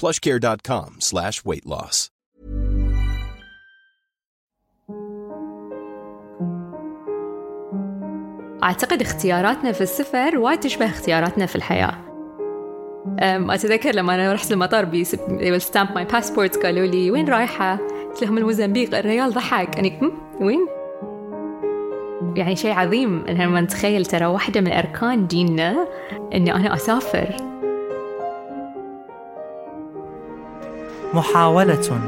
plushcare.com slash weight loss. أعتقد اختياراتنا في السفر وايد تشبه اختياراتنا في الحياة أتذكر لما أنا رحت المطار بي stamp my passports قالوا لي وين رايحة؟ قلت لهم الموزمبيق الريال ضحك هم؟ وين؟ يعني شيء عظيم لما نتخيل ترى واحدة من أركان ديننا إني أنا أسافر محاولة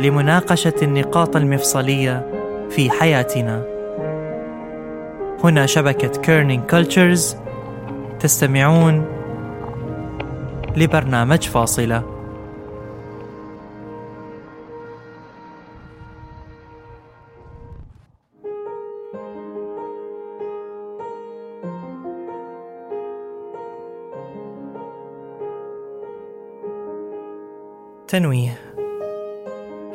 لمناقشة النقاط المفصلية في حياتنا. هنا شبكة Kerning Cultures تستمعون لبرنامج فاصلة. تنويه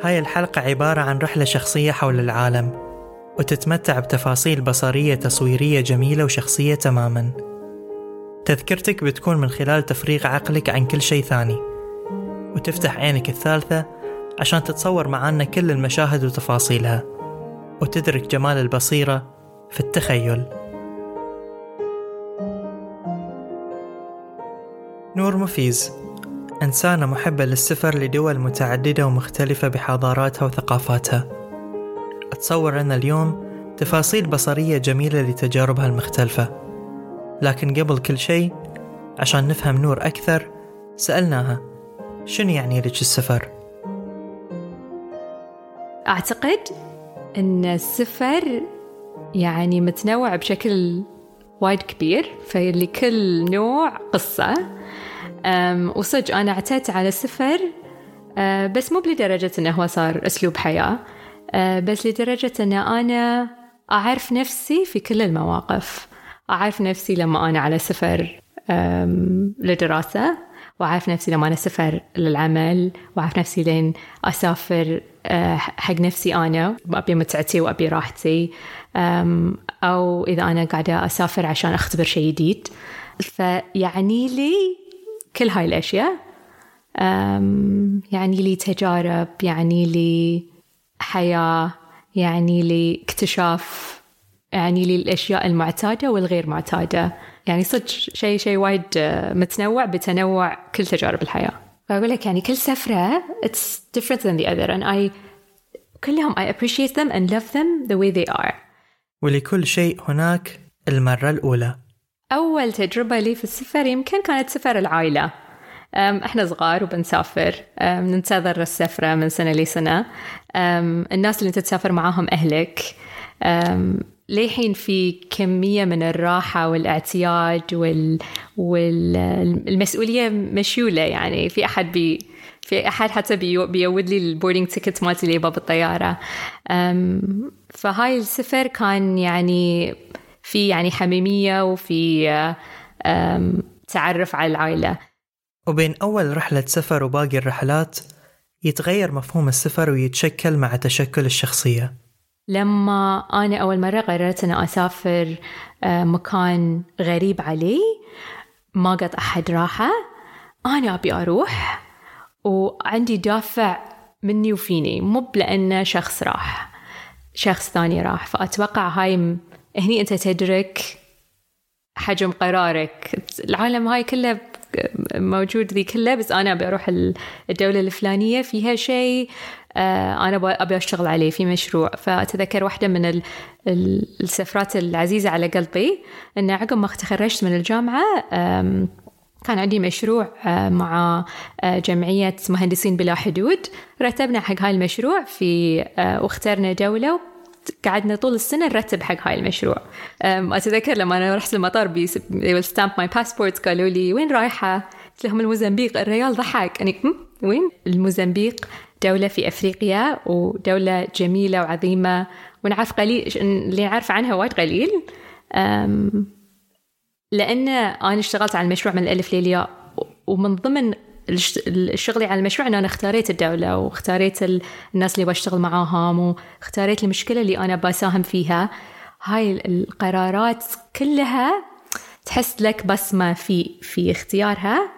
هاي الحلقة عبارة عن رحلة شخصية حول العالم وتتمتع بتفاصيل بصرية تصويرية جميلة وشخصية تماما. تذكرتك بتكون من خلال تفريغ عقلك عن كل شيء ثاني. وتفتح عينك الثالثة عشان تتصور معانا كل المشاهد وتفاصيلها. وتدرك جمال البصيرة في التخيل. نور مفيز. إنسانة محبة للسفر لدول متعددة ومختلفة بحضاراتها وثقافاتها. أتصور أن اليوم تفاصيل بصرية جميلة لتجاربها المختلفة. لكن قبل كل شيء عشان نفهم نور أكثر سألناها شنو يعني لك السفر؟ أعتقد أن السفر يعني متنوع بشكل وايد كبير فلكل نوع قصة. وصدق أنا اعتدت على السفر أه، بس مو لدرجة أنه هو صار أسلوب حياة أه، بس لدرجة أن أنا أعرف نفسي في كل المواقف. أعرف نفسي لما أنا على سفر أم، لدراسة وأعرف نفسي لما أنا سفر للعمل وأعرف نفسي لين أسافر أه، حق نفسي أنا أبي متعتي وأبي راحتي. أو إذا أنا قاعدة أسافر عشان أختبر شيء جديد. فيعني لي كل هاي الأشياء. يعني لي تجارب يعني لي حياة يعني لي اكتشاف يعني لي الأشياء المعتادة والغير معتادة. يعني صدق شيء شيء وايد آه، متنوع بتنوع كل تجارب الحياة. فأقول لك يعني كل سفرة it's different than the other and I كلهم I appreciate them and love them the way they are. ولكل شيء هناك المرة الأولى. أول تجربة لي في السفر يمكن كانت سفر العائلة. إحنا صغار وبنسافر. ننتظر السفرة من سنة لسنة. أم، الناس اللي انت تسافر معاهم أهلك. أم، للحين في كمية من الراحة والإعتياد وال... والمسؤولية مشيولة يعني. في أحد بي في أحد حتى بيو... بيود لي ال boarding ticket مالتي اللي أم، فهاي السفر كان يعني في يعني حميمية وفي تعرف على العائلة. وبين أول رحلة سفر وباقي الرحلات يتغير مفهوم السفر ويتشكل مع تشكل الشخصية. لما أنا أول مرة قررت أن أسافر آه، مكان غريب علي ما قد أحد راحة أنا أبي أروح وعندي دافع مني وفيني مو لأن شخص راح شخص ثاني راح فأتوقع هاي هني أنت تدرك حجم قرارك. العالم هاي كله موجود ذي كلها بس أنا أبي أروح الدولة الفلانية فيها شيء آه، أنا ابي أشتغل عليه في مشروع. فأتذكر واحدة من السفرات العزيزة على قلبي إن عقب ما تخرجت من الجامعة كان عندي مشروع آه، مع آه، جمعية مهندسين بلا حدود. رتبنا حق هاي المشروع في واخترنا دولة قعدنا طول السنة نرتب حق هاي المشروع. أتذكر لما أنا رحت المطار بي stamp my passport قالوا لي وين رايحة؟ قلت لهم الموزمبيق. الريال ضحك. أنا وين؟ الموزمبيق دولة في أفريقيا ودولة جميلة وعظيمة ونعرف قليل اللي نعرف عنها وايد قليل. لأن أنا اشتغلت على المشروع من الألف للياء ومن ضمن شغلي على المشروع أن أنا اختاريت الدولة واختاريت الناس اللي بشتغل معاهم واختاريت المشكلة اللي أنا بساهم فيها. هاي القرارات كلها تحس لك بصمة في في اختيارها.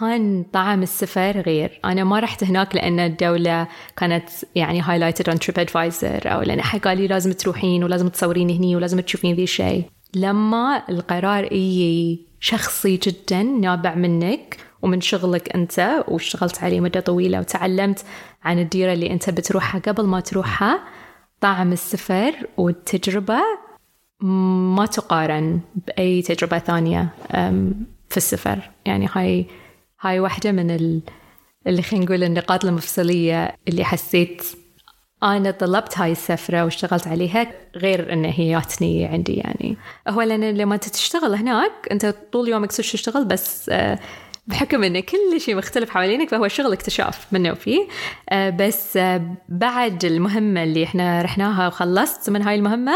كان طعم السفر غير. أنا ما رحت هناك لأن الدولة كانت يعني highlighted on TripAdvisor أو لأن أحد قال لي لازم تروحين ولازم تصورين هني ولازم تشوفين ذي الشيء. لما القرار يجي شخصي جدا نابع منك ومن شغلك أنت واشتغلت عليه مدة طويلة وتعلمت عن الديرة اللي أنت بتروحها قبل ما تروحها. طعم السفر والتجربة ما تقارن بأي تجربة ثانية في السفر. يعني هاي هاي واحدة من ال... اللي خلينا نقول النقاط المفصلية اللي حسيت أنا طلبت هاي السفرة واشتغلت عليها غير إن هي جاتني عندي يعني. هو لأن لما أنت تشتغل هناك أنت طول يومك تشتغل بس آه، بحكم إن كل شيء مختلف حوالينك فهو شغل اكتشاف منه وفيه آه، بس آه، بعد المهمة اللي إحنا رحناها وخلصت من هاي المهمة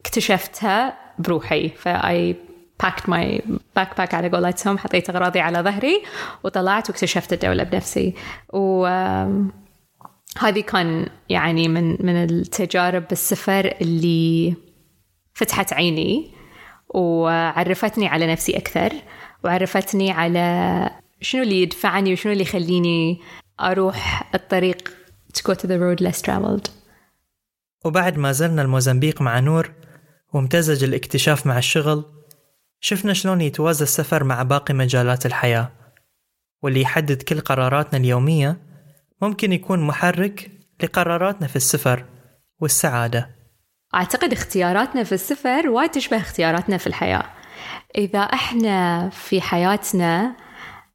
اكتشفتها بروحي. فاي packed my backpack على قولتهم حطيت أغراضي على ظهري وطلعت واكتشفت الدولة بنفسي. و هذه كان يعني من من التجارب بالسفر اللي فتحت عيني وعرفتني على نفسي أكثر. وعرفتني على شنو اللي يدفعني وشنو اللي يخليني أروح الطريق to go to the road less traveled. وبعد ما زرنا الموزمبيق مع نور وامتزج الاكتشاف مع الشغل شفنا شلون يتوازى السفر مع باقي مجالات الحياة. واللي يحدد كل قراراتنا اليومية ممكن يكون محرك لقراراتنا في السفر والسعادة. أعتقد اختياراتنا في السفر وايد تشبه اختياراتنا في الحياة. إذا إحنا في حياتنا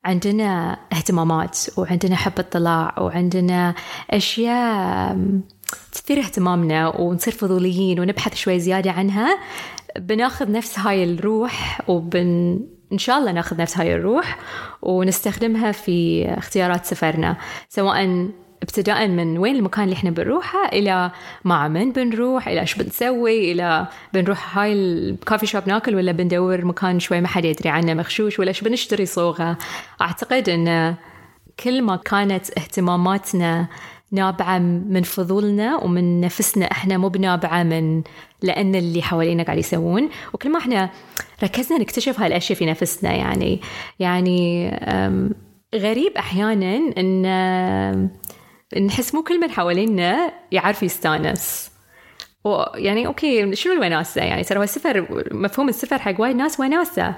عندنا اهتمامات وعندنا حب اطلاع وعندنا أشياء تثير اهتمامنا ونصير فضوليين ونبحث شوي زيادة عنها بناخذ نفس هاي الروح وبن إن شاء الله ناخذ نفس هاي الروح ونستخدمها في اختيارات سفرنا سواء ابتداء من وين المكان اللي إحنا بنروحه؟ إلى مع من بنروح إلى إيش بنسوي؟ إلى بنروح هاي الكافي شوب ناكل ولا بندور مكان شوي ما حد يدري عنه مخشوش ولا إيش بنشتري صوغة. أعتقد إن كل ما كانت اهتماماتنا نابعة من فضولنا ومن نفسنا إحنا مو بنابعة من لأن اللي حوالينا قاعد يسوون. وكل ما إحنا ركزنا نكتشف هاي الأشياء في نفسنا يعني يعني غريب أحيانا أن نحس مو كل من حوالينا يعرف يستانس. يعني أوكي شنو الوناسه يعني ترى السفر مفهوم السفر حق وايد ناس وناسه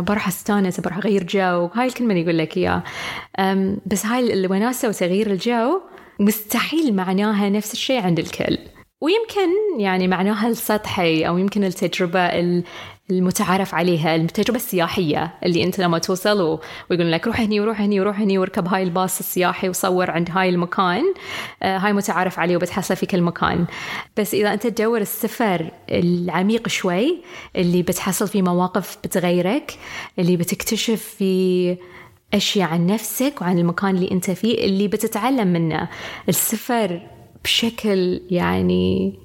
بروح أستانس بروح أغير جو هاي الكلمة اللي يقول لك اياها بس هاي الوناسه وتغيير الجو مستحيل معناها نفس الشيء عند الكل. ويمكن يعني معناها السطحي أو يمكن التجربة المتعارف عليها التجربة السياحية اللي أنت لما توصل ويقولون لك روح هني وروح هني وروح هني واركب هاي الباص السياحي وصور عند هاي المكان. آه، هاي متعارف عليه وبتحصل في كل مكان. بس إذا أنت تدور السفر العميق شوي اللي بتحصل فيه مواقف بتغيرك اللي بتكتشف في أشياء عن نفسك وعن المكان اللي أنت فيه اللي بتتعلم منه. السفر بشكل يعني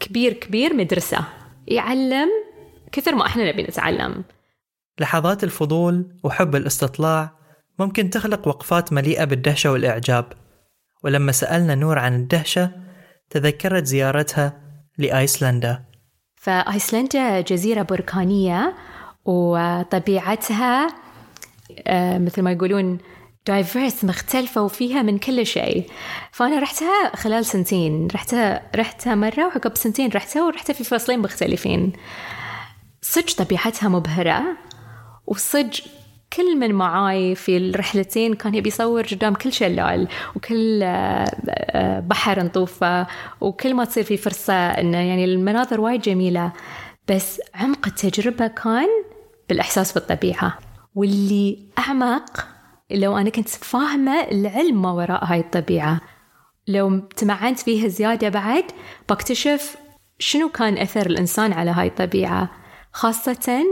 كبير كبير مدرسة. يعلم كثر ما إحنا نبي نتعلم. لحظات الفضول وحب الاستطلاع ممكن تخلق وقفات مليئة بالدهشة والإعجاب. ولما سألنا نور عن الدهشة تذكرت زيارتها لآيسلندا. فآيسلندا جزيرة بركانية وطبيعتها آه، مثل ما يقولون دايفيرس مختلفة وفيها من كل شيء. فأنا رحتها خلال سنتين. رحتها رحتها مرة وعقب سنتين رحتها ورحتها في فصلين مختلفين. صدق طبيعتها مبهرة. وصج كل من معاي في الرحلتين كان يبي يصور قدام كل شلال وكل آه، بحر نطوفة. وكل ما تصير في فرصة إنه يعني المناظر وايد جميلة. بس عمق التجربة كان بالإحساس بالطبيعة. واللي أعمق لو أنا كنت فاهمة العلم ما وراء هاي الطبيعة. لو تمعنت فيها زيادة بعد بكتشف شنو كان أثر الإنسان على هاي الطبيعة. خاصة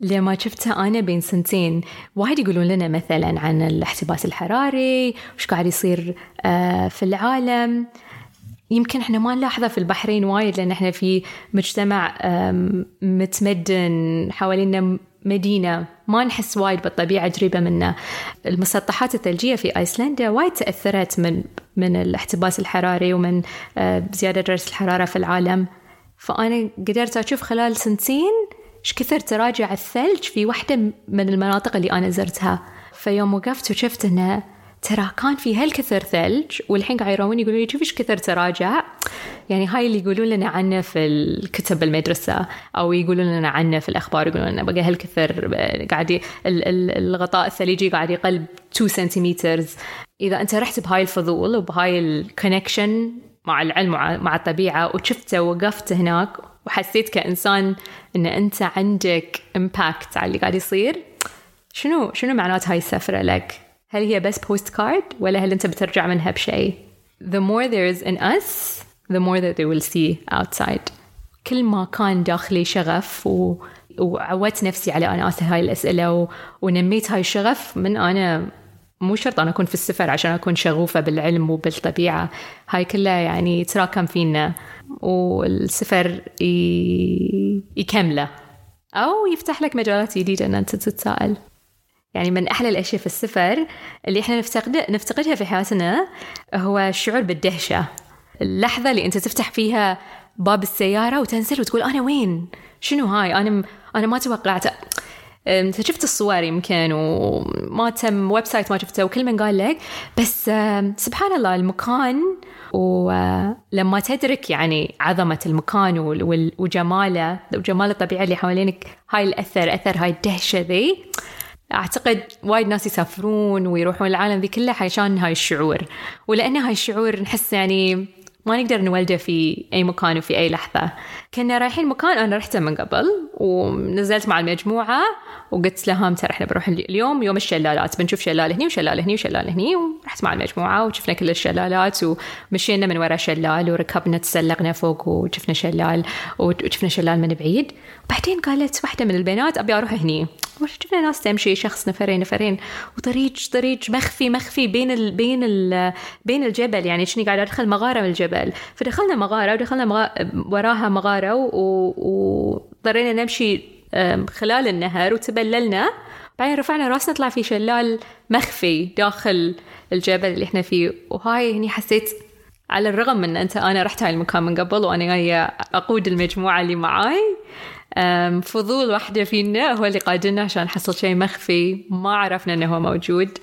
لما شفتها أنا بين سنتين. وايد يقولون لنا مثلا عن الاحتباس الحراري وش قاعد يصير آه، في العالم. يمكن إحنا ما نلاحظه في البحرين وايد لأن إحنا في مجتمع متمدن حوالينا مدينة. ما نحس وايد بالطبيعة قريبة منا المسطحات الثلجية في آيسلندا وايد تأثرت من من الاحتباس الحراري ومن آه، زيادة درجة الحرارة في العالم. فأنا قدرت أشوف خلال سنتين إيش كثر تراجع الثلج في واحدة من المناطق اللي أنا زرتها. فيوم وقفت وشفت إنه ترى كان في هالكثر ثلج والحين قاعد يراون يقولون لي شوف إيش كثر تراجع يعني هاي اللي يقولون لنا عنه في الكتب بالمدرسة أو يقولون لنا عنه في الأخبار يقولون لنا بقى هالكثر قاعد الغطاء الثلجي قاعد يقل 2 سنتيمتر إذا أنت رحت بهاي الفضول وبهاي ال connection مع العلم مع الطبيعة وشفته ووقفت هناك وحسيت كإنسان إن أنت عندك impact على اللي قاعد يصير شنو شنو معنات هاي السفرة لك؟ هل هي بس postcard ولا هل أنت بترجع منها بشيء؟ The more there is in us the more that they will see outside. كل ما كان داخلي شغف و... وعودت نفسي على أنا أسأل هاي الأسئلة و... ونميت هاي الشغف من أنا مو شرط أنا أكون في السفر عشان أكون شغوفة بالعلم وبالطبيعة. هاي كلها يعني تراكم فينا. والسفر ي... يكمله. أو يفتح لك مجالات جديدة أن أنت تتساءل. يعني من أحلى الأشياء في السفر اللي إحنا نفتقد نفتقدها في حياتنا هو الشعور بالدهشة اللحظة اللي أنت تفتح فيها باب السيارة وتنزل وتقول أنا وين؟ شنو هاي؟ أنا م... أنا ما توقعت أنت شفت الصور يمكن وما تم website ما شفته وكل من قال لك بس سبحان الله المكان ولما تدرك يعني عظمة المكان وجماله وجمال الطبيعة اللي حوالينك هاي الأثر أثر هاي الدهشة ذي أعتقد وايد ناس يسافرون ويروحون العالم ذي كله عشان هاي الشعور. ولأن هاي الشعور نحس يعني ما نقدر نولده في أي مكان وفي أي لحظة. كنا رايحين مكان أنا رحته من قبل ونزلت مع المجموعة وقلت لهم ترى إحنا بنروح اليوم؟ يوم الشلالات. بنشوف شلال هني وشلال هني وشلال هني ورحت مع المجموعة وشفنا كل الشلالات ومشينا من وراء شلال وركبنا تسلقنا فوق وشفنا شلال وشفنا شلال من بعيد. بعدين قالت واحدة من البنات أبي أروح هني. شفنا ناس تمشي شخص نفرين نفرين. وطريق طريق مخفي مخفي بين ال بين ال بين الجبل. يعني شني قاعد أدخل؟ مغارة من الجبل. فدخلنا مغارة ودخلنا مغارة وراها مغارة واضطرينا نمشي خلال النهر وتبللنا. بعدين رفعنا رأسنا طلع في شلال مخفي داخل الجبل اللي إحنا فيه. وهاي هني حسيت على الرغم من أنت أنا رحت هاي المكان من قبل وأنا جاية أقود المجموعة اللي معاي. فضول واحدة فينا هو اللي قادنا عشان نحصل شيء مخفي ما عرفنا إنه هو موجود.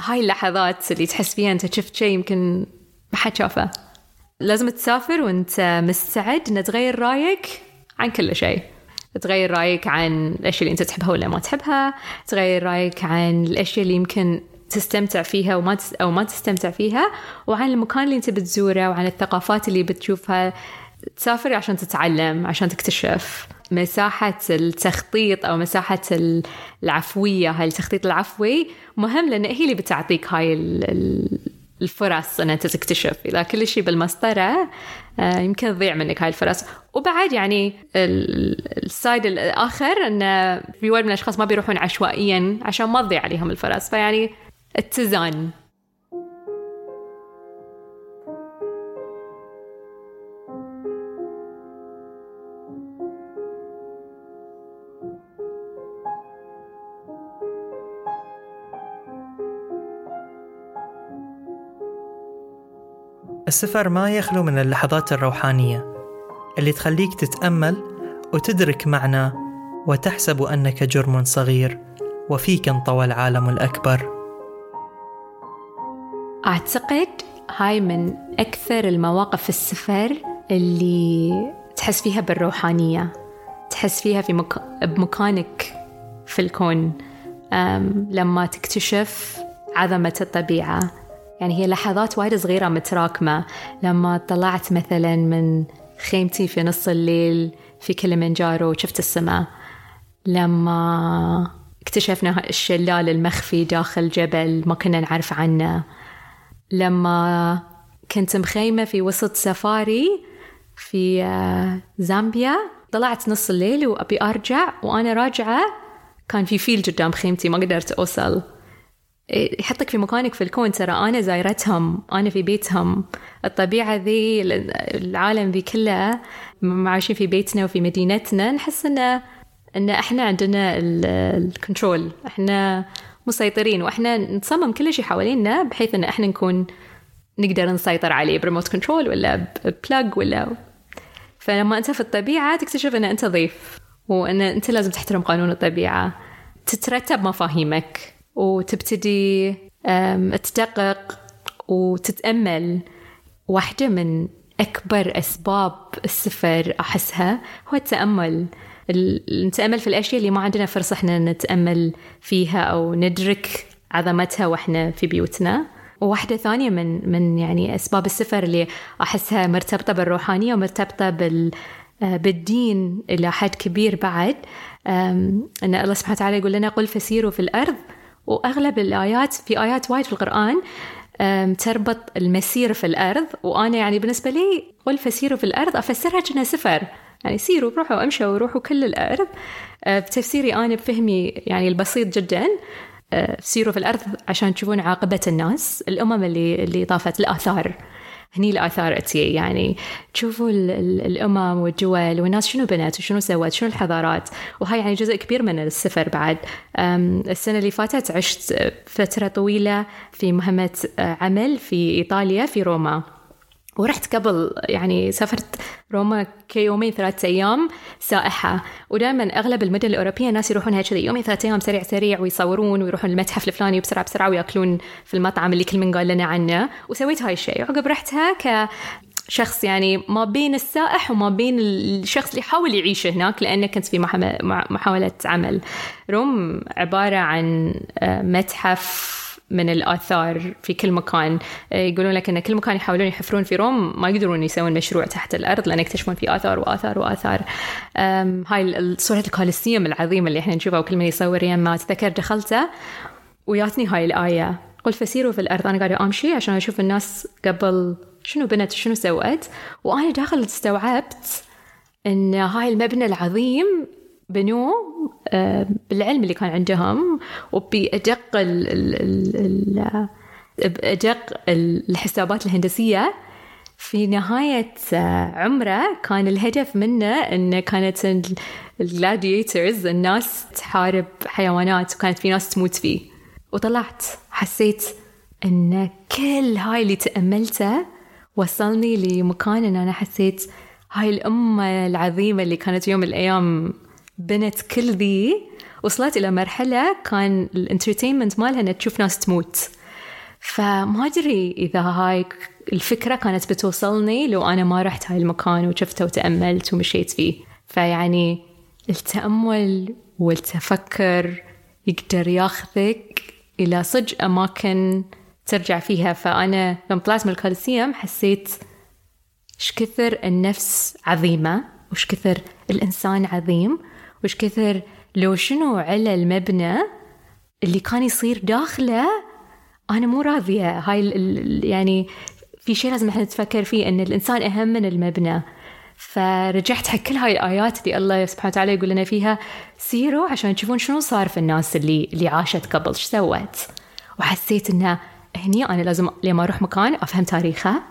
هاي اللحظات اللي تحس فيها أنت شفت شيء يمكن ما حد شافه. لازم تسافر وأنت مستعد ان تغير رأيك عن كل شيء. تغير رأيك عن الاشياء اللي أنت تحبها ولا ما تحبها تغير رأيك عن الاشياء اللي يمكن تستمتع فيها وما تس... أو ما تستمتع فيها وعن المكان اللي أنت بتزوره وعن الثقافات اللي بتشوفها. تسافر عشان تتعلم عشان تكتشف. مساحة التخطيط أو مساحة العفوية هاي التخطيط العفوي مهم لأن هي اللي بتعطيك هاي الفرص أن أنت تكتشف. إذا كل شيء بالمسطرة آه، يمكن تضيع منك هاي الفرص. وبعد يعني السايد الآخر أن في وايد من الأشخاص ما بيروحون عشوائيا عشان ما تضيع عليهم الفرص. فيعني اتزان. السفر ما يخلو من اللحظات الروحانية اللي تخليك تتأمل وتدرك معنى وتحسب أنك جرم صغير وفيك انطوى العالم الأكبر. أعتقد هاي من أكثر المواقف في السفر اللي تحس فيها بالروحانية تحس فيها في مك... بمكانك في الكون. لما تكتشف عظمة الطبيعة. يعني هي لحظات وايد صغيرة متراكمة. لما طلعت مثلا من خيمتي في نص الليل في كليمنجارو وشفت السماء. لما اكتشفنا الشلال المخفي داخل جبل ما كنا نعرف عنه. لما كنت مخيمة في وسط سفاري في آه، زامبيا. طلعت نص الليل وأبي أرجع وأنا راجعة. كان في فيل قدام خيمتي ما قدرت أوصل. يحطك في مكانك في الكون. ترى أنا زايرتهم أنا في بيتهم. الطبيعة ذي العالم ذي كله عايشين في بيتنا وفي مدينتنا نحس إنه إن إحنا عندنا ال control إحنا مسيطرين وإحنا نصمم كل شيء حوالينا بحيث إن إحنا نكون نقدر نسيطر عليه ب remote control ولا بلاج ولا فلما أنت في الطبيعة تكتشف إن أنت ضيف وإن أنت لازم تحترم قانون الطبيعة. تترتب مفاهيمك. وتبتدي تدقق وتتأمل. واحدة من أكبر أسباب السفر أحسها هو التأمل. نتأمل في الأشياء اللي ما عندنا فرصة إحنا نتأمل فيها أو ندرك عظمتها وإحنا في بيوتنا. وواحدة ثانية من من يعني أسباب السفر اللي أحسها مرتبطة بالروحانية ومرتبطة بال آه، بالدين إلى حد كبير بعد. أن الله سبحانه وتعالى يقول لنا قل فسيروا في الأرض وأغلب الآيات في آيات وايد في القرآن تربط المسير في الأرض وأنا يعني بالنسبة لي قل فسيروا في الأرض أفسرها كأنها سفر. يعني سيروا روحوا امشوا وروحوا كل الأرض. أه، بتفسيري أنا بفهمي يعني البسيط جدا. أه، سيروا في الأرض عشان تشوفون عاقبة الناس الأمم اللي اللي طافت الآثار. هني الآثار أتي يعني تشوفوا الأمم والدول والناس شنو بنت وشنو سوت شنو الحضارات؟ وهاي يعني جزء كبير من السفر بعد. السنة اللي فاتت عشت فترة طويلة في مهمة آه، عمل في إيطاليا في روما. ورحت قبل يعني سافرت روما كيومين ثلاثة أيام سائحة. ودائما أغلب المدن الأوروبية الناس يروحون هيك يومين ثلاثة أيام سريع سريع ويصورون ويروحون المتحف الفلاني بسرعة بسرعة ويأكلون في المطعم اللي كل من قال لنا عنه. وسويت هاي الشيء. عقب رحتها ك شخص يعني ما بين السائح وما بين الشخص اللي يحاول يعيش هناك لأنه كنت في محاولة عمل. روم عبارة عن آه، متحف من الآثار في كل مكان. آه، يقولون لك أن كل مكان يحاولون يحفرون في روم ما يقدرون يسوون مشروع تحت الأرض لأن يكتشفون في آثار وآثار وآثار. هاي صورة الكوليسيوم العظيمة اللي إحنا نشوفها وكل من يصور يما تذكر دخلته وياتني هاي الآية. قل فسيروا في الأرض أنا قاعدة أمشي عشان أشوف الناس قبل شنو بنت وشنو سوت. وأنا داخل استوعبت أن هاي المبنى العظيم بنوه آه، بالعلم اللي كان عندهم وبأدق بأدق الحسابات الهندسية. في نهاية آه، عمره كان الهدف منه أنه كانت ال gladiators الناس تحارب حيوانات وكانت في ناس تموت فيه. وطلعت حسيت أن كل هاي اللي تأملته وصلني لمكان أن أنا حسيت هاي الأمة العظيمة اللي كانت يوم من الأيام بنت كل ذي وصلت إلى مرحلة كان ال entertainment مالها أنها تشوف ناس تموت. فما أدري إذا هاي الفكرة كانت بتوصلني لو أنا ما رحت هاي المكان وشفته وتأملت ومشيت فيه. فيعني التأمل والتفكر يقدر ياخذك إلى صج أماكن ترجع فيها. فأنا لما طلعت من الكوليسيوم حسيت إيش كثر النفس عظيمة وش كثر الإنسان عظيم. وش كثر لو شنو على المبنى اللي كان يصير داخله أنا مو راضية. هاي يعني في شيء لازم إحنا نتفكر فيه إن الإنسان أهم من المبنى. فرجعت حق كل هاي الآيات اللي الله سبحانه وتعالى يقول لنا فيها سيروا عشان تشوفون شنو صار في الناس اللي اللي عاشت قبل. إيش سوت؟ وحسيت انه هني أنا لازم لما أروح مكان أفهم تاريخه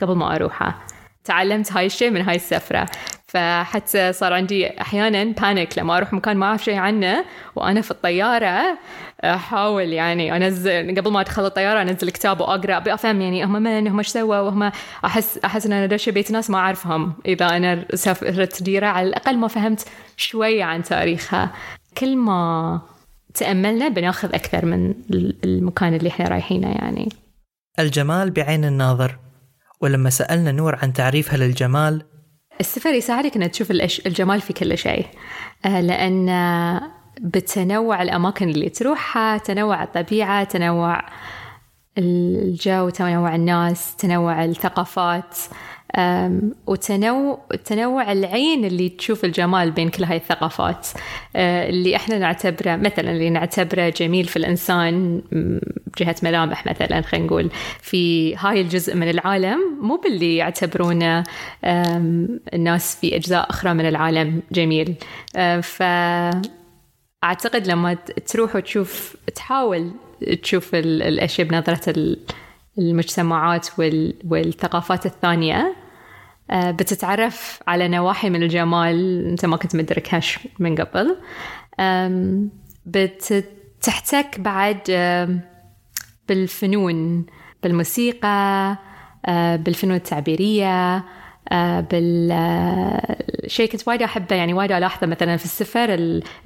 قبل ما أروحه. تعلمت هاي الشيء من هاي السفرة. فحتى صار عندي أحيانا panic لما أروح مكان ما أعرف شيء عنه وأنا في الطيارة أحاول يعني أنزل قبل ما أدخل الطيارة أنزل كتاب وأقرأ بأفهم يعني هم من هم إيش سووا؟ وهم أحس أحس إن أنا داشة بيت ناس ما أعرفهم. إذا أنا سافرت ديرة على الأقل ما فهمت شوية عن تاريخها. كل ما تأملنا بناخذ أكثر من المكان اللي إحنا رايحينه يعني. الجمال بعين الناظر. ولما سألنا نور عن تعريفها للجمال السفر يساعدك إنك تشوف الجمال في كل شيء. آه، لأن بتنوع الأماكن اللي تروحها تنوع الطبيعة تنوع الجو تنوع الناس تنوع الثقافات. وتنوع تنوع العين اللي تشوف الجمال بين كل هاي الثقافات. أه، اللي إحنا نعتبره مثلا اللي نعتبره جميل في الإنسان جهة ملامح مثلا خلينا نقول في هاي الجزء من العالم مو باللي يعتبرونه الناس في أجزاء أخرى من العالم جميل. أه، ف أعتقد لما تروح وتشوف تحاول تشوف الأشياء بنظرة المجتمعات والثقافات الثانية بتتعرف على نواحي من الجمال. أنت ما كنت مدركهاش من قبل. بتحتك بعد بالفنون بالموسيقى آه، بالفنون التعبيرية آه، بالشيء كنت وايد أحبه. يعني وايد ألاحظه مثلا في السفر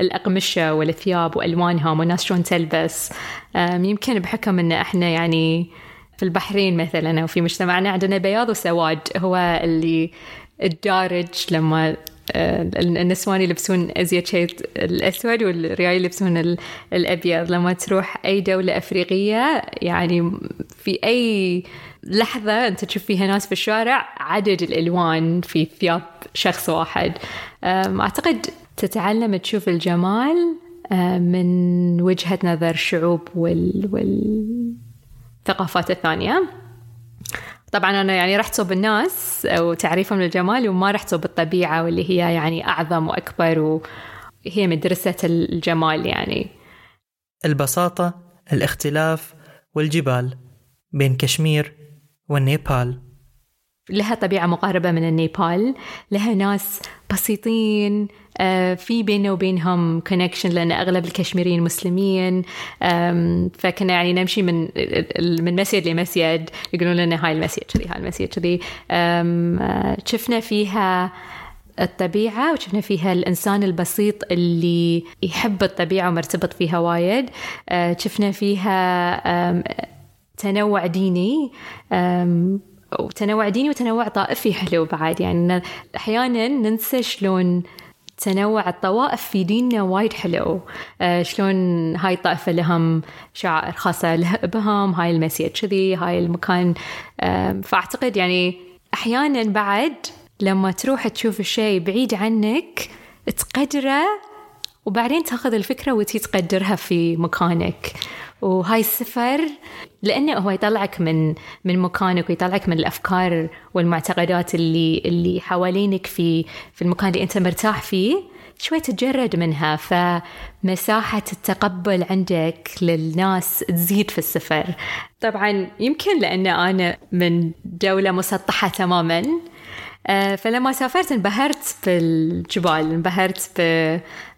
الأقمشة والثياب وألوانها والناس شلون تلبس. يمكن بحكم إن إحنا يعني في البحرين مثلا أو في مجتمعنا عندنا بياض وسواد هو اللي الدارج لما آه، النسوان يلبسون أزيد شيء الأسود والريال يلبسون الأبيض. لما تروح أي دولة أفريقية يعني في أي لحظة أنت تشوف فيها ناس في الشارع عدد الألوان في ثياب شخص واحد. أعتقد تتعلم تشوف الجمال آه، من وجهة نظر الشعوب وال, وال الثقافات الثانية. طبعا أنا يعني رحت صوب الناس وتعريفهم للجمال وما رحت صوب الطبيعة واللي هي يعني أعظم وأكبر وهي مدرسة الجمال يعني. البساطة الاختلاف والجبال بين كشمير والنيبال. لها طبيعة مقاربة من النيبال لها ناس بسيطين آه، في بيننا وبينهم connection لأن أغلب الكشميريين مسلمين فكنا يعني نمشي من من مسجد لمسجد يقولون لنا هاي المسجد كذي هاي المسجد كذي آه، شفنا فيها الطبيعة وشفنا فيها الإنسان البسيط اللي يحب الطبيعة ومرتبط فيها وايد. آه، شفنا فيها تنوع ديني. وتنوع ديني وتنوع طائفي حلو بعد. يعني أحيانا ننسى شلون تنوع الطوائف في ديننا وايد حلو. آه شلون هاي الطائفة لهم شعائر خاصة بهم هاي المسيد كذي هاي المكان. آه فأعتقد يعني أحيانا بعد لما تروح تشوف الشيء بعيد عنك تقدره وبعدين تاخذ الفكرة وتي تقدرها في مكانك. وهاي السفر لأنه هو يطلعك من من مكانك ويطلعك من الأفكار والمعتقدات اللي اللي حوالينك في في المكان اللي أنت مرتاح فيه شوي تتجرد منها. فمساحة التقبل عندك للناس تزيد في السفر. طبعا يمكن لأن أنا من دولة مسطحة تماما آه، فلما سافرت انبهرت بالجبال انبهرت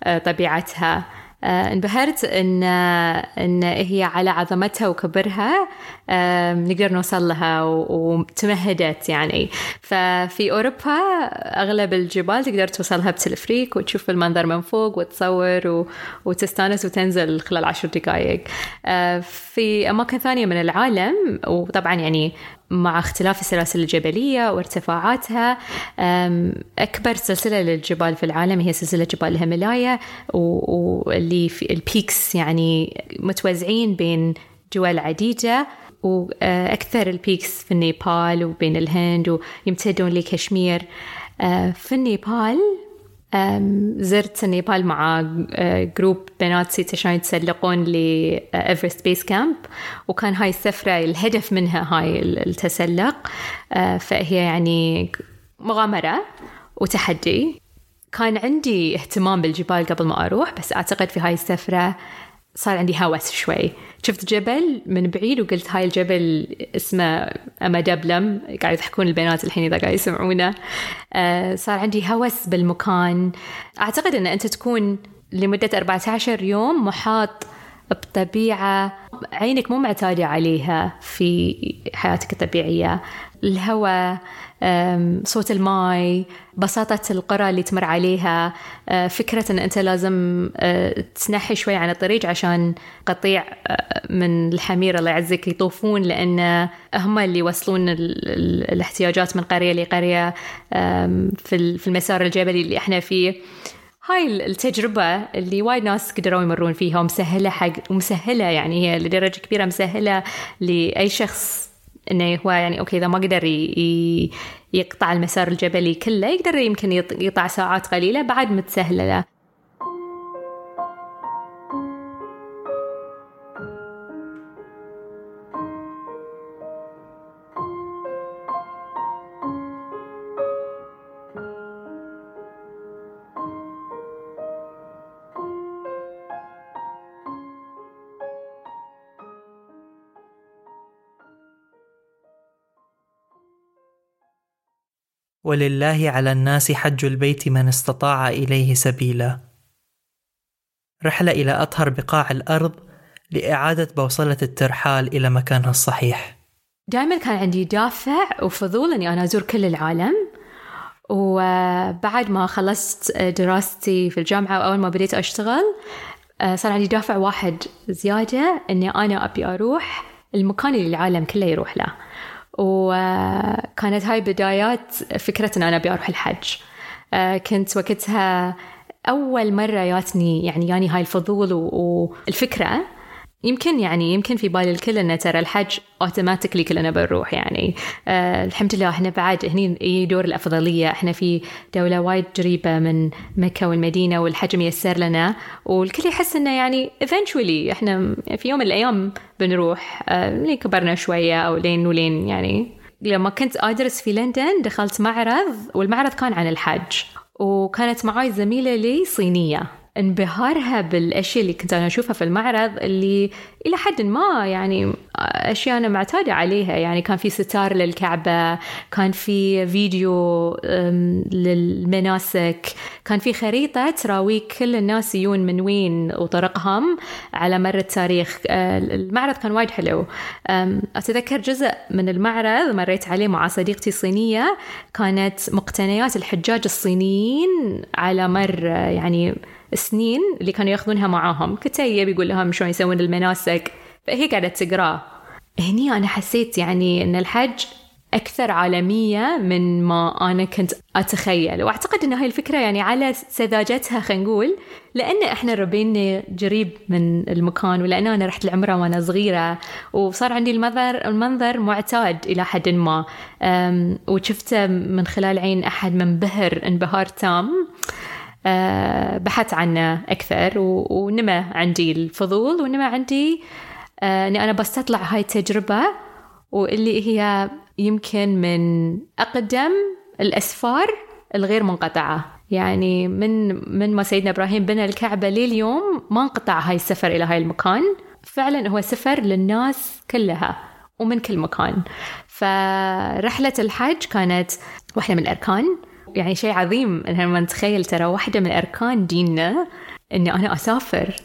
بطبيعتها. انبهرت إن إن هي على عظمتها وكبرها آه، نقدر نوصل لها وتمهدت يعني. ففي أوروبا أغلب الجبال تقدر توصلها بتلفريك وتشوف المنظر من فوق وتصور وتستانس وتنزل خلال عشر دقائق آه، في أماكن ثانية من العالم وطبعا يعني مع اختلاف السلاسل الجبلية وارتفاعاتها أكبر سلسلة للجبال في العالم هي سلسلة جبال الهيمالايا واللي في ال peaks يعني متوزعين بين دول عديدة وأكثر ال peaks في النيبال وبين الهند ويمتدون لكشمير. في النيبال زرت النيبال مع group بنات عشان يتسلقون ل Everest Base Camp وكان هاي السفرة الهدف منها هاي التسلق. فهي يعني مغامرة وتحدي. كان عندي اهتمام بالجبال قبل ما أروح بس أعتقد في هاي السفرة صار عندي هوس شوي. شفت جبل من بعيد وقلت هاي الجبل اسمه أما دبلم. قاعد يضحكون البنات الحين إذا قاعد يسمعونه. آه صار عندي هوس بالمكان. أعتقد أن أنت تكون لمدة 14 يوم محاط بطبيعة عينك مو معتادة عليها في حياتك الطبيعية. الهواء صوت الماي بساطة القرى اللي تمر عليها. أه، فكرة أن أنت لازم أه، تنحي شوي عن الطريق عشان قطيع أه، من الحمير الله يعزك يطوفون لأن هم اللي يوصلون الاحتياجات من قرية لقرية في المسار الجبلي اللي إحنا فيه. هاي التجربة اللي وايد ناس قدروا يمرون فيها ومسهلة حق ومسهلة يعني هي لدرجة كبيرة مسهلة لأي شخص إنه هو يعني أوكي إذا ما قدر يقطع المسار الجبلي كله يقدر يمكن يقطع ساعات قليلة بعد متسهلة له. ولله على الناس حج البيت من استطاع إليه سبيلا. رحلة إلى أطهر بقاع الأرض لإعادة بوصلة الترحال إلى مكانها الصحيح. دائما كان عندي دافع وفضول إني أنا أزور كل العالم وبعد ما خلصت دراستي في الجامعة وأول ما بديت أشتغل صار عندي دافع واحد زيادة إني أنا أبي أروح المكان اللي العالم كله يروح له. وكانت هاي بدايات فكرة أن أنا أبي أروح الحج. آه، كنت وقتها أول مرة ياتني يعني ياني هاي الفضول والفكرة. يمكن يعني يمكن في بال الكل ان ترى الحج اوتوماتيكلي كلنا بنروح يعني. أه الحمد لله إحنا بعد هني يجي دور الأفضلية. إحنا في دولة وايد قريبة من مكة والمدينة والحج ميسر لنا والكل يحس إنه يعني eventually إحنا في يوم من الأيام بنروح أه لين كبرنا شوية أو لين ولين يعني. لما كنت أدرس في لندن دخلت معرض والمعرض كان عن الحج وكانت معاي زميلة لي صينية. انبهارها بالأشياء اللي كنت أنا أشوفها في المعرض اللي إلى حد ما يعني أشياء أنا معتادة عليها. يعني كان في ستار للكعبة كان في فيديو للمناسك كان في خريطة تراويك كل الناس يجون من وين وطرقهم على مر التاريخ. آه، المعرض كان وايد حلو. أتذكر جزء من المعرض مريت عليه مع صديقتي الصينيه كانت مقتنيات الحجاج الصينيين على مر يعني سنين اللي كانوا ياخذونها معاهم. كتيب يقول لهم شلون يسوون المناسك. فهي قاعدة تقراه هني أنا حسيت يعني أن الحج أكثر عالمية من ما أنا كنت أتخيل. وأعتقد أن هاي الفكرة يعني على سذاجتها خلينا نقول لأن إحنا ربيني قريب من المكان ولأن أنا رحت العمرة وأنا صغيرة وصار عندي المنظر المنظر معتاد إلى حد ما. وشفته من خلال عين أحد منبهر انبهار تام. بحثت عنه أكثر ونمى عندي الفضول ونمى عندي آه، أني أنا بستطلع هاي التجربة واللي هي يمكن من أقدم الأسفار الغير منقطعة. يعني من من ما سيدنا إبراهيم بنى الكعبة لليوم ما انقطع هاي السفر إلى هاي المكان. فعلا هو سفر للناس كلها ومن كل مكان. فرحلة الحج كانت واحدة من الأركان. يعني شيء عظيم. لما نتخيل ترى واحدة من أركان ديننا إني أنا أسافر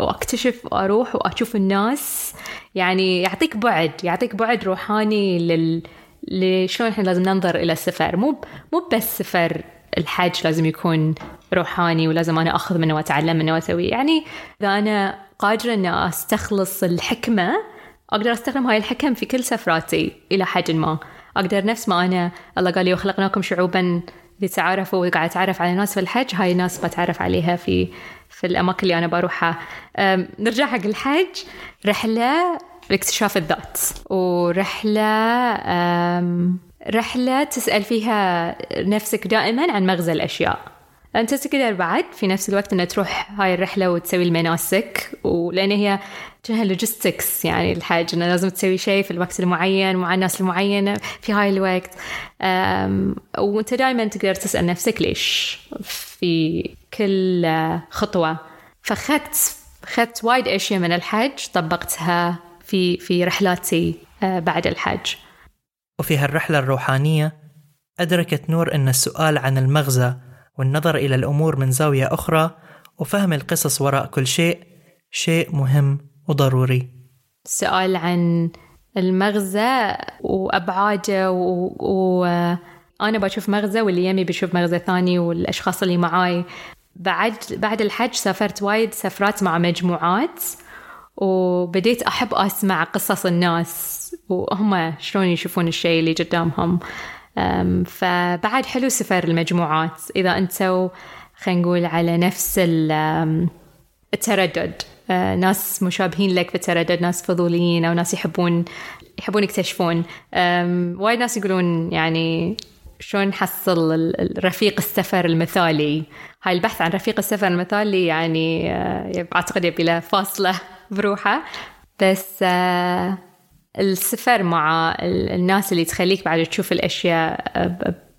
وأكتشف وأروح وأشوف الناس. يعني يعطيك بعد يعطيك بعد روحاني لل لشلون إحنا لازم ننظر إلى السفر. مو مو بس سفر الحج لازم يكون روحاني ولازم أنا أخذ منه وأتعلم منه واسوي يعني إذا أنا قادرة ان أستخلص الحكمة أقدر أستخدم هاي الحكم في كل سفراتي إلى حد ما. أقدر نفس ما أنا الله قال لي وخلقناكم شعوبا لتعارفوا وقاعد أتعرف على ناس في الحج هاي ناس بتعرف عليها في في الأماكن اللي أنا بروحها. نرجع حق الحج. رحلة لاكتشاف الذات. ورحلة رحلة تسأل فيها نفسك دائما عن مغزى الأشياء. انت تقدر بعد في نفس الوقت انها تروح هاي الرحلة وتسوي المناسك ولأن هي كأنها لوجيستكس يعني الحاج إنه لازم تسوي شيء في الوقت المعين مع الناس المعينة في هاي الوقت. وأنت دائما تقدر تسأل نفسك ليش في كل خطوة. فاخذت اخذت وايد أشياء من الحج طبقتها في في رحلاتي أه، بعد الحج وفي هالرحلة الروحانية أدركت نور إن السؤال عن المغزى والنظر إلى الأمور من زاوية أخرى وفهم القصص وراء كل شيء شيء مهم وضروري. السؤال عن المغزى وأبعاده وأنا بشوف مغزى واللي يمي بشوف مغزى ثاني والأشخاص اللي معاي. بعد بعد الحج سافرت وايد سفرات مع مجموعات وبديت أحب أسمع قصص الناس. وهم شلون يشوفون الشيء اللي قدامهم. فبعد حلو سفر المجموعات. إذا أنتوا خلينا نقول على نفس التردد. آه، ناس مشابهين لك في التردد ناس فضوليين أو ناس يحبون يحبون يكتشفون. وايد ناس يقولون يعني شلون نحصل الرفيق السفر المثالي. هاي البحث عن رفيق السفر المثالي يعني آه، أعتقد يبي له فاصلة بروحه. بس آه، السفر مع الناس اللي تخليك بعد تشوف الأشياء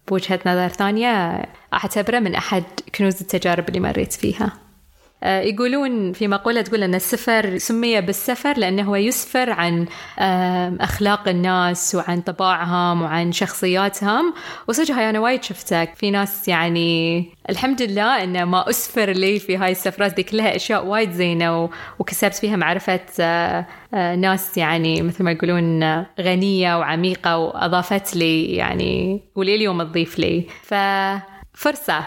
بوجهة نظر ثانية أعتبره من أحد كنوز التجارب اللي مريت فيها. يقولون في مقولة تقول أن السفر سمي بالسفر لأنه هو يسفر عن أخلاق الناس وعن طباعهم وعن شخصياتهم. وصدق هاي أنا وايد شفتك. في ناس يعني الحمد لله أن ما أسفر لي في هاي السفرات دي كلها أشياء وايد زينة وكسبت فيها معرفة آه، آه، ناس يعني مثل ما يقولون غنية وعميقة وأضافت لي يعني ولليوم تضيف لي. ففرصة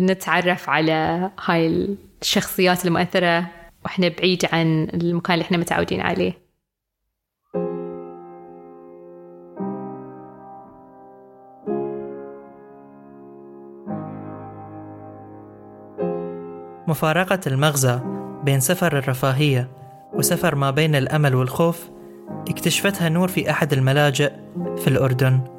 نتعرف على هاي الشخصيات المؤثرة وإحنا بعيد عن المكان اللي إحنا متعودين عليه. مفارقة المغزى بين سفر الرفاهية وسفر ما بين الأمل والخوف اكتشفتها نور في أحد الملاجئ في الأردن.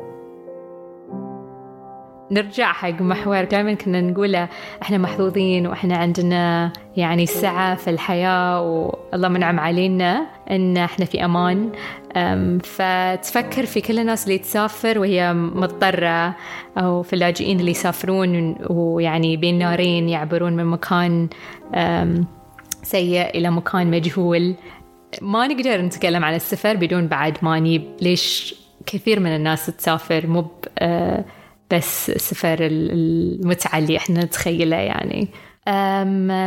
نرجع حق محور دائما كنا نقوله إحنا محظوظين وإحنا عندنا يعني سعة في الحياة والله منعم علينا إن إحنا في أمان. فتفكر في كل الناس اللي تسافر وهي مضطرة أو في اللاجئين اللي يسافرون ويعني بين نارين يعبرون من مكان سيء إلى مكان مجهول. ما نقدر نتكلم عن السفر بدون بعد ما نجيب ليش كثير من الناس تسافر مو بس سفر المتعة اللي إحنا نتخيله يعني.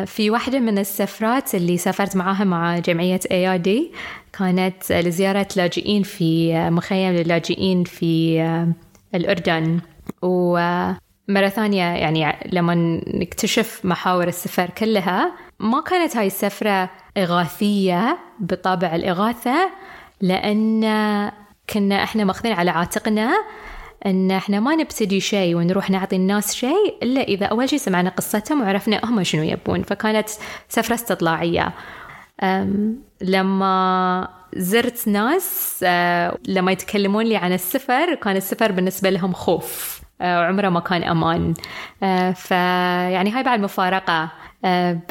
في واحدة من السفرات اللي سافرت معاها مع جمعية ايادي كانت لزيارة لاجئين في مخيم للاجئين في الأردن. ومرة ثانية يعني لما نكتشف محاور السفر كلها ما كانت هاي السفرة إغاثية بطابع الإغاثة لأن كنا إحنا ماخذين على عاتقنا أن إحنا ما نبتدي شيء ونروح نعطي الناس شيء إلا إذا أول شيء سمعنا قصتهم وعرفنا هم شنو يبون. فكانت سفرة استطلاعية. لما زرت ناس أه، لما يتكلمون لي عن السفر كان السفر بالنسبة لهم خوف. أه، وعمره ما كان أمان. أه، فيعني هاي بعد مفارقة.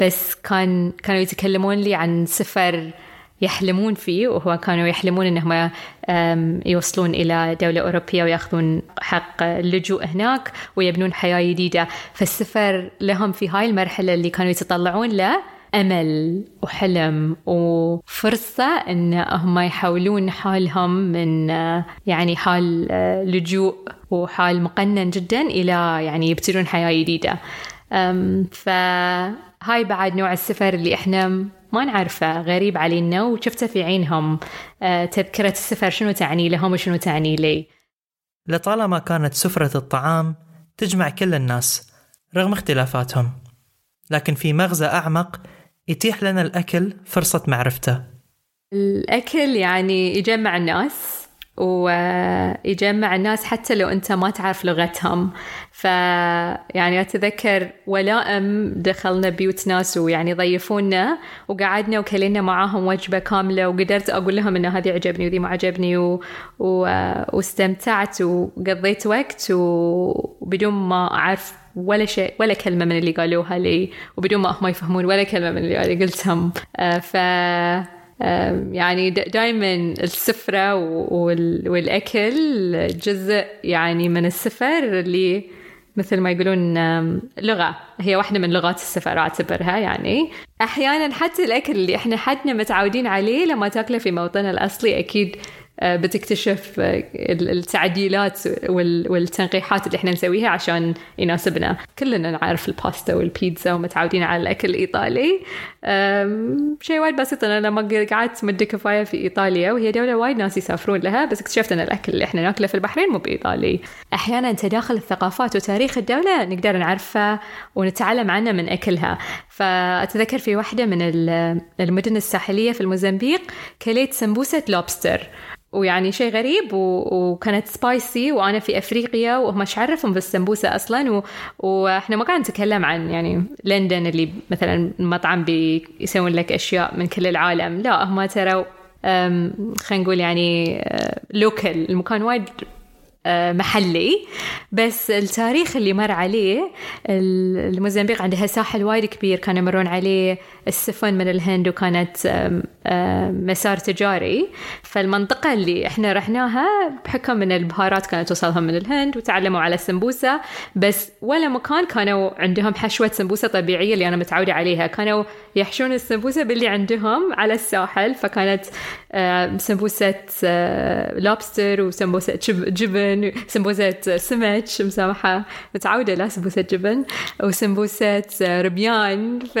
بس كان كانوا يتكلمون لي عن سفر يحلمون فيه وهو كانوا يحلمون إنهم يوصلون إلى دولة أوروبية ويأخذون حق اللجوء هناك ويبنون حياة جديدة. فالسفر لهم في هاي المرحلة اللي كانوا يتطلعون له أمل وحلم وفرصة إن هم يحولون حالهم من يعني حال لجوء وحال مقنن جدا إلى يعني يبتدون حياة جديدة. فهاي بعد نوع السفر اللي إحنا ما نعرفه غريب علينا وشفته في عينهم. آه، تذكرة السفر شنو تعني لهم وشنو تعني لي. لطالما كانت سفرة الطعام تجمع كل الناس رغم اختلافاتهم. لكن في مغزى أعمق يتيح لنا الأكل فرصة معرفته. الأكل يعني يجمع الناس. ويجمع الناس حتى لو أنت ما تعرف لغتهم. فيعني أتذكر ولائم دخلنا بيوت ناس ويعني ضيفونا وقعدنا وكلينا معاهم وجبة كاملة وقدرت أقول لهم ان هذه عجبني وذي ما عجبني و... و... واستمتعت وقضيت وقت وبدون ما أعرف ولا شيء ولا كلمة من اللي قالوها لي وبدون ما هم يفهمون ولا كلمة من اللي قلتهم. آه، ف يعني دائما السفرة والأكل جزء يعني من السفر اللي مثل ما يقولون لغة. هي واحدة من لغات السفر أعتبرها يعني. أحيانا حتى الأكل اللي إحنا حدنا متعودين عليه لما تأكله في موطنه الأصلي أكيد بتكتشف آه، التعديلات والتنقيحات اللي إحنا نسويها عشان يناسبنا. كلنا نعرف الباستا والبيتزا ومتعودين على الأكل الإيطالي. شيء وايد بسيط أنا لما قعدت مدة كفاية في إيطاليا وهي دولة وايد ناس يسافرون لها بس اكتشفت إن الأكل اللي إحنا ناكله في البحرين مو بإيطالي. أحيانا تداخل الثقافات وتاريخ الدولة نقدر نعرفه ونتعلم عنه من أكلها. فأتذكر في واحدة من المدن الساحلية في الموزمبيق كليت سمبوسة لوبستر. ويعني شيء غريب و... وكانت spicy وأنا في أفريقيا وهم إيش عرفهم بالسمبوسة أصلا؟ و... وإحنا ما قاعد نتكلم عن يعني لندن اللي مثلا مطعم بيسوون لك أشياء من كل العالم. لا هم ترى خلينا نقول يعني لوكل آه، المكان وايد محلي. بس التاريخ اللي مر عليه الموزمبيق عندها ساحل وايد كبير كانوا يمرون عليه السفن من الهند وكانت مسار تجاري. فالمنطقة اللي إحنا رحناها بحكم إن البهارات كانت توصلهم من الهند وتعلموا على السمبوسة. بس ولا مكان كانوا عندهم حشوة سمبوسة طبيعية اللي أنا متعودة عليها. كانوا يحشون السمبوسة باللي عندهم على الساحل. فكانت سمبوسة لوبستر وسمبوسة جبن سمبوسة سمك مسامحة. متعودة لا سمبوسة جبن. وسمبوسة ربيان. ف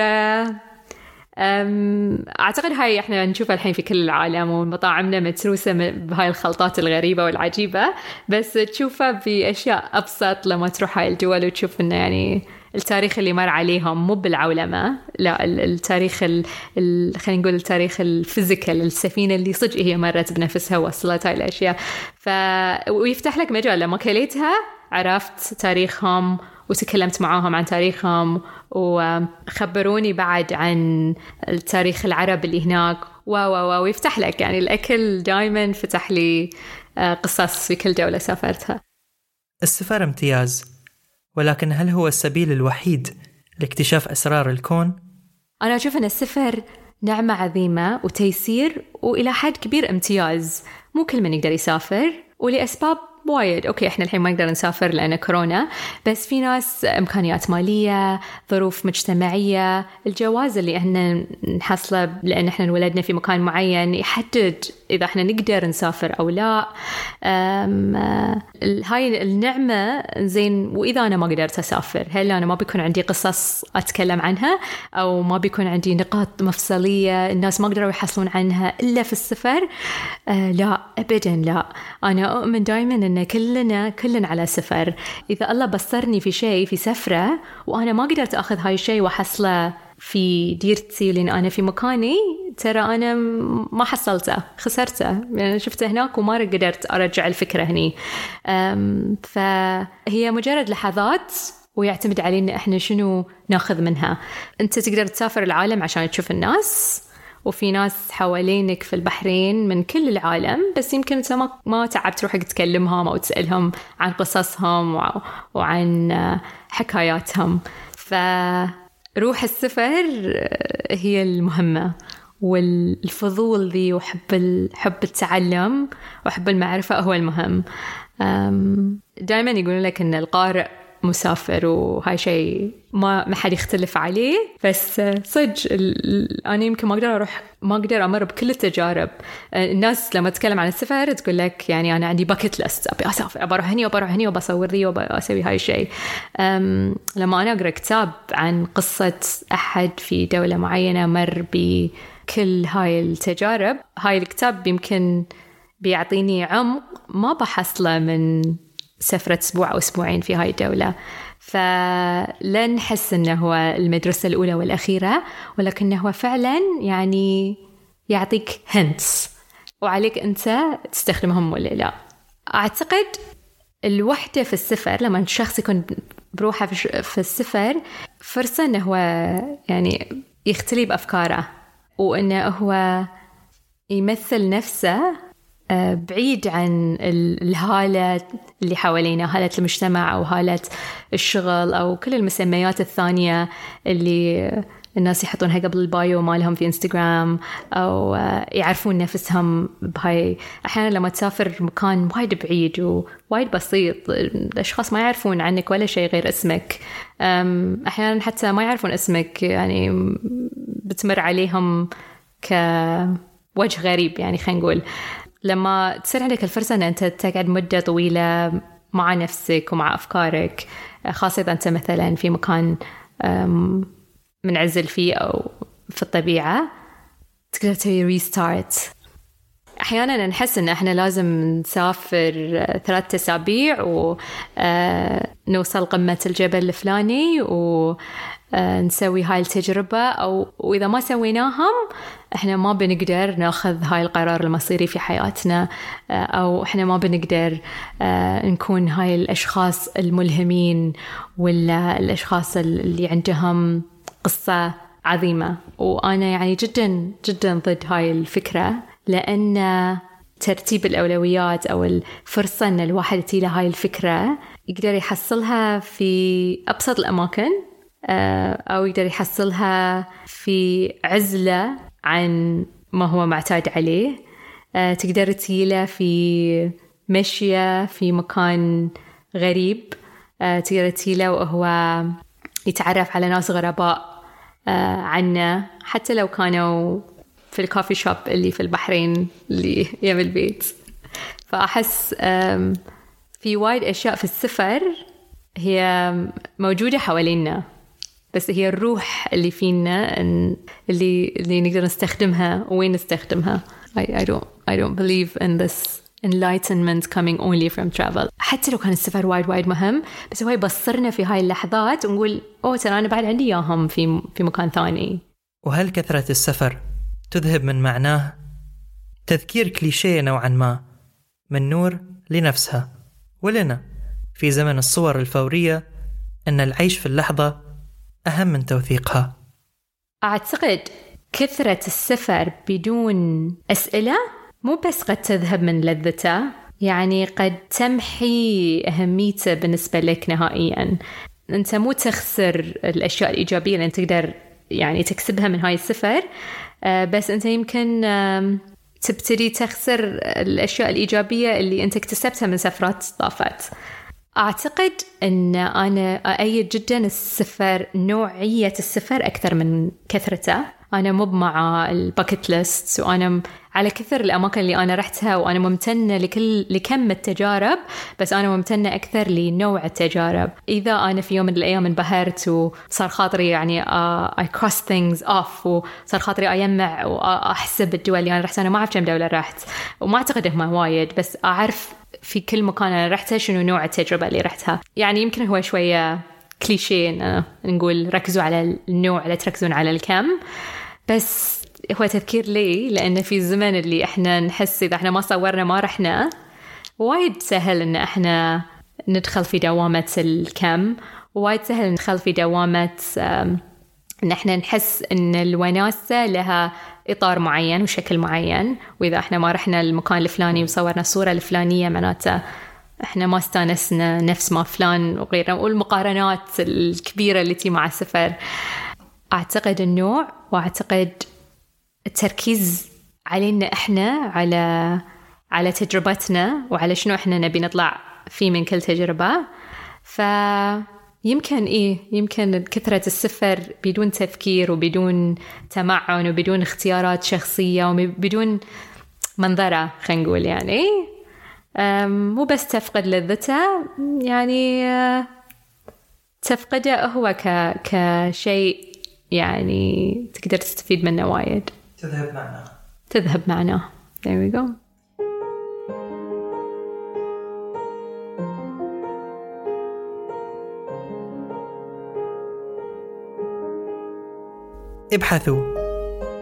أعتقد هاي إحنا نشوفها الحين في كل العالم ومطاعمنا متروسة بهاي الخلطات الغريبة والعجيبة. بس تشوفها بأشياء أبسط لما تروح هاي الدول وتشوف إنه يعني التاريخ اللي مر عليهم مو بالعولمة لا التاريخ خلينا نقول التاريخ الفيزيكال السفينة اللي صدق هي مرت بنفسها ووصلت هاي الأشياء. ف ويفتح لك مجال لما كليتها عرفت تاريخهم وتكلمت معاهم عن تاريخهم وخبروني بعد عن التاريخ العرب اللي هناك. و و ويفتح لك يعني الأكل دائما فتح لي آه، قصص في كل دولة سافرتها. السفر امتياز. ولكن هل هو السبيل الوحيد لاكتشاف أسرار الكون؟ أنا أشوف أن السفر نعمة عظيمة وتيسير وإلى حد كبير امتياز مو كل من يقدر يسافر ولأسباب وايد okay إحنا الحين ما نقدر نسافر لأن كورونا بس في ناس إمكانيات مالية ظروف مجتمعية الجواز اللي إحنا نحصله لأن إحنا انولدنا في مكان معين يحدد إذا إحنا نقدر نسافر أو لا. هاي النعمة زين وإذا أنا ما قدرت أسافر هل أنا ما بيكون عندي قصص أتكلم عنها؟ أو ما بيكون عندي نقاط مفصلية الناس ما قدروا يحصلون عنها إلا في السفر؟ أه لا ابدا لا. أنا أؤمن دائما إن كلنا كلنا على سفر. إذا الله بصرني في شيء في سفرة وأنا ما قدرت أخذ هاي الشيء وأحصله في ديرتي لأن أنا في مكاني ترى أنا ما حصلته خسرته. يعني شفته هناك وما قدرت أرجع الفكرة هني. فهي مجرد لحظات ويعتمد علينا إحنا شنو ناخذ منها. أنت تقدر تسافر العالم عشان تشوف الناس وفي ناس حوالينك في البحرين من كل العالم بس يمكن أنت ما, ما تعبت تروح تكلمهم أو تسألهم عن قصصهم وعن حكاياتهم. فروح السفر هي المهمة والفضول ذي وحب حب التعلم وحب المعرفة هو المهم. دائما يقولون لك إن القارئ مسافر وهاي شيء ما ما حد يختلف عليه. بس صدق أنا يمكن ما أقدر أروح ما أقدر أمر بكل التجارب. الناس لما تتكلم عن السفر تقول لك يعني أنا عندي باكت ليست أبي أسافر ابى أروح هني وبروح هني وبصور ذي وبسوي هاي الشيء لما أنا أقرأ كتاب عن قصة أحد في دولة معينة مر بكل هاي التجارب هاي الكتاب يمكن بيعطيني عمق ما بحصله من سفرة أسبوع أو أسبوعين في هاي الدولة. فلا نحس أنه هو المدرسة الأولى والأخيرة ولكنه هو فعلا يعني يعطيك هنتس وعليك أنت تستخدمهم ولا لا. أعتقد الوحدة في السفر لما الشخص يكون بروحه في السفر فرصة أنه هو يعني يختلي بأفكاره وأنه هو يمثل نفسه بعيد عن الهالة اللي حوالينا هالة المجتمع أو هالة الشغل أو كل المسميات الثانية اللي الناس يحطونها قبل البايو مالهم في إنستغرام أو آه، يعرفون نفسهم بهاي. أحيانا لما تسافر مكان وايد بعيد ووايد بسيط الأشخاص ما يعرفون عنك ولا شيء غير اسمك. أحيانا حتى ما يعرفون اسمك يعني بتمر عليهم كوجه غريب يعني خلينا نقول. لما تصير عندك الفرصة أن أنت تقعد مدة طويلة مع نفسك ومع أفكارك خاصة إذا أنت مثلا في مكان منعزل فيه أو في الطبيعة تقدر تسوي ريستارت أحيانا نحس إن إحنا لازم نسافر ثلاثة أسابيع ونوصل قمة الجبل الفلاني ونسوي هاي التجربة أو وإذا ما سويناهم إحنا ما بنقدر نأخذ هاي القرار المصيري في حياتنا أو إحنا ما بنقدر نكون هاي الأشخاص الملهمين ولا الأشخاص اللي عندهم قصة عظيمة. وأنا يعني جدا جدا ضد هاي الفكرة لأن ترتيب الأولويات أو الفرصة أن الواحد تجي هاي الفكرة يقدر يحصلها في أبسط الأماكن. آه، أو يقدر يحصلها في عزلة عن ما هو معتاد عليه. آه، تقدر تجيله في مشية في مكان غريب. آه، تقدر تجيله وهو يتعرف على ناس غرباء عنه. حتى لو كانوا في الكوفي شوب اللي في البحرين اللي يم البيت. فأحس في وايد أشياء في السفر هي موجودة حوالينا. بس هي الروح اللي فينا اللي اللي نقدر نستخدمها وين نستخدمها. I, I don't I don't believe in this enlightenment coming only from travel. حتى لو كان السفر وايد وايد مهم بس هو يبصرنا في هاي اللحظات ونقول أوه ترى أنا بعد عندي إياهم في في مكان ثاني. وهل كثرة السفر تذهب من معناه تذكير كليشيه نوعا ما من نور لنفسها ولنا؟ في زمن الصور الفورية أن العيش في اللحظة أهم من توثيقها. أعتقد كثرة السفر بدون أسئلة مو بس قد تذهب من لذته يعني قد تمحي أهميته بالنسبة لك نهائيا. أنت مو تخسر الأشياء الإيجابية اللي أنت تقدر يعني تكسبها من هاي السفر آه، بس أنت يمكن تبتدي تخسر الأشياء الإيجابية اللي أنت اكتسبتها من سفرات طافت. أعتقد أن أنا أأيد جدا السفر نوعية السفر أكثر من كثرته. أنا مو مع الباكت ليست وأنا على كثر الأماكن اللي أنا رحتها وأنا ممتنة لكل لكم التجارب بس أنا ممتنة أكثر لنوع التجارب. إذا أنا في يوم من الأيام انبهرت وصار خاطري يعني I cross things off وصار خاطري أجمع وأحسب الدول اللي أنا رحت أنا ما أعرف كم دولة رحت وما أعتقد إنهم وايد بس أعرف في كل مكان أنا رحته شنو نوع التجربة اللي رحتها. يعني يمكن هو شوية كليشيه نقول ركزوا على النوع لا تركزون على الكم. بس هو تذكير لي لأن في الزمن اللي إحنا نحس إذا إحنا ما صورنا ما رحنا وايد سهل إن إحنا ندخل في دوامة الكم وايد سهل ندخل في دوامة إن إحنا نحس إن الوناسة لها إطار معين وشكل معين وإذا إحنا ما رحنا المكان الفلاني وصورنا الصورة الفلانية معناته إحنا ما استانسنا نفس ما فلان وغيره والمقارنات الكبيرة التي مع السفر. أعتقد النوع وأعتقد التركيز علينا إحنا على على تجربتنا وعلى شنو إحنا نبي نطلع فيه من كل تجربة. ف يمكن إيه يمكن كثرة السفر بدون تفكير وبدون تمعن وبدون اختيارات شخصية وبدون منظرة خلينا نقول يعني. مو بس تفقد لذته يعني تفقده هو ك... كشيء يعني تقدر تستفيد منه وايد. تذهب معناه تذهب معناه there we go. ابحثوا.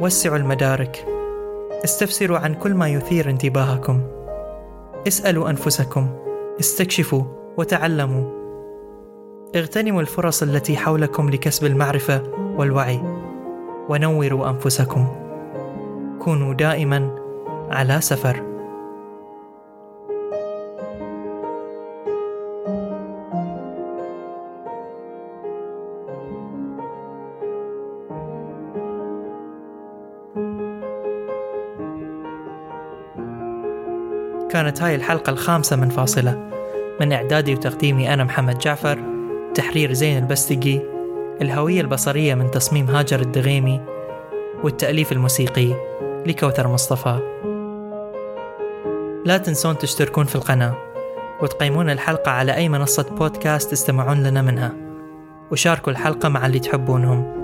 وسعوا المدارك. استفسروا عن كل ما يثير انتباهكم. اسألوا أنفسكم. استكشفوا وتعلموا. اغتنموا الفرص التي حولكم لكسب المعرفة والوعي. ونوروا أنفسكم. كونوا دائما على سفر. كانت هاي الحلقة الخامسة من فاصلة. من إعدادي وتقديمي أنا محمد جعفر تحرير زين البستقي الهوية البصرية من تصميم هاجر الدغيمي والتأليف الموسيقي. لكوثر مصطفى. لا تنسون تشتركون في القناة وتقيمون الحلقة على أي منصة بودكاست تستمعون لنا منها وشاركوا الحلقة مع اللي تحبونهم.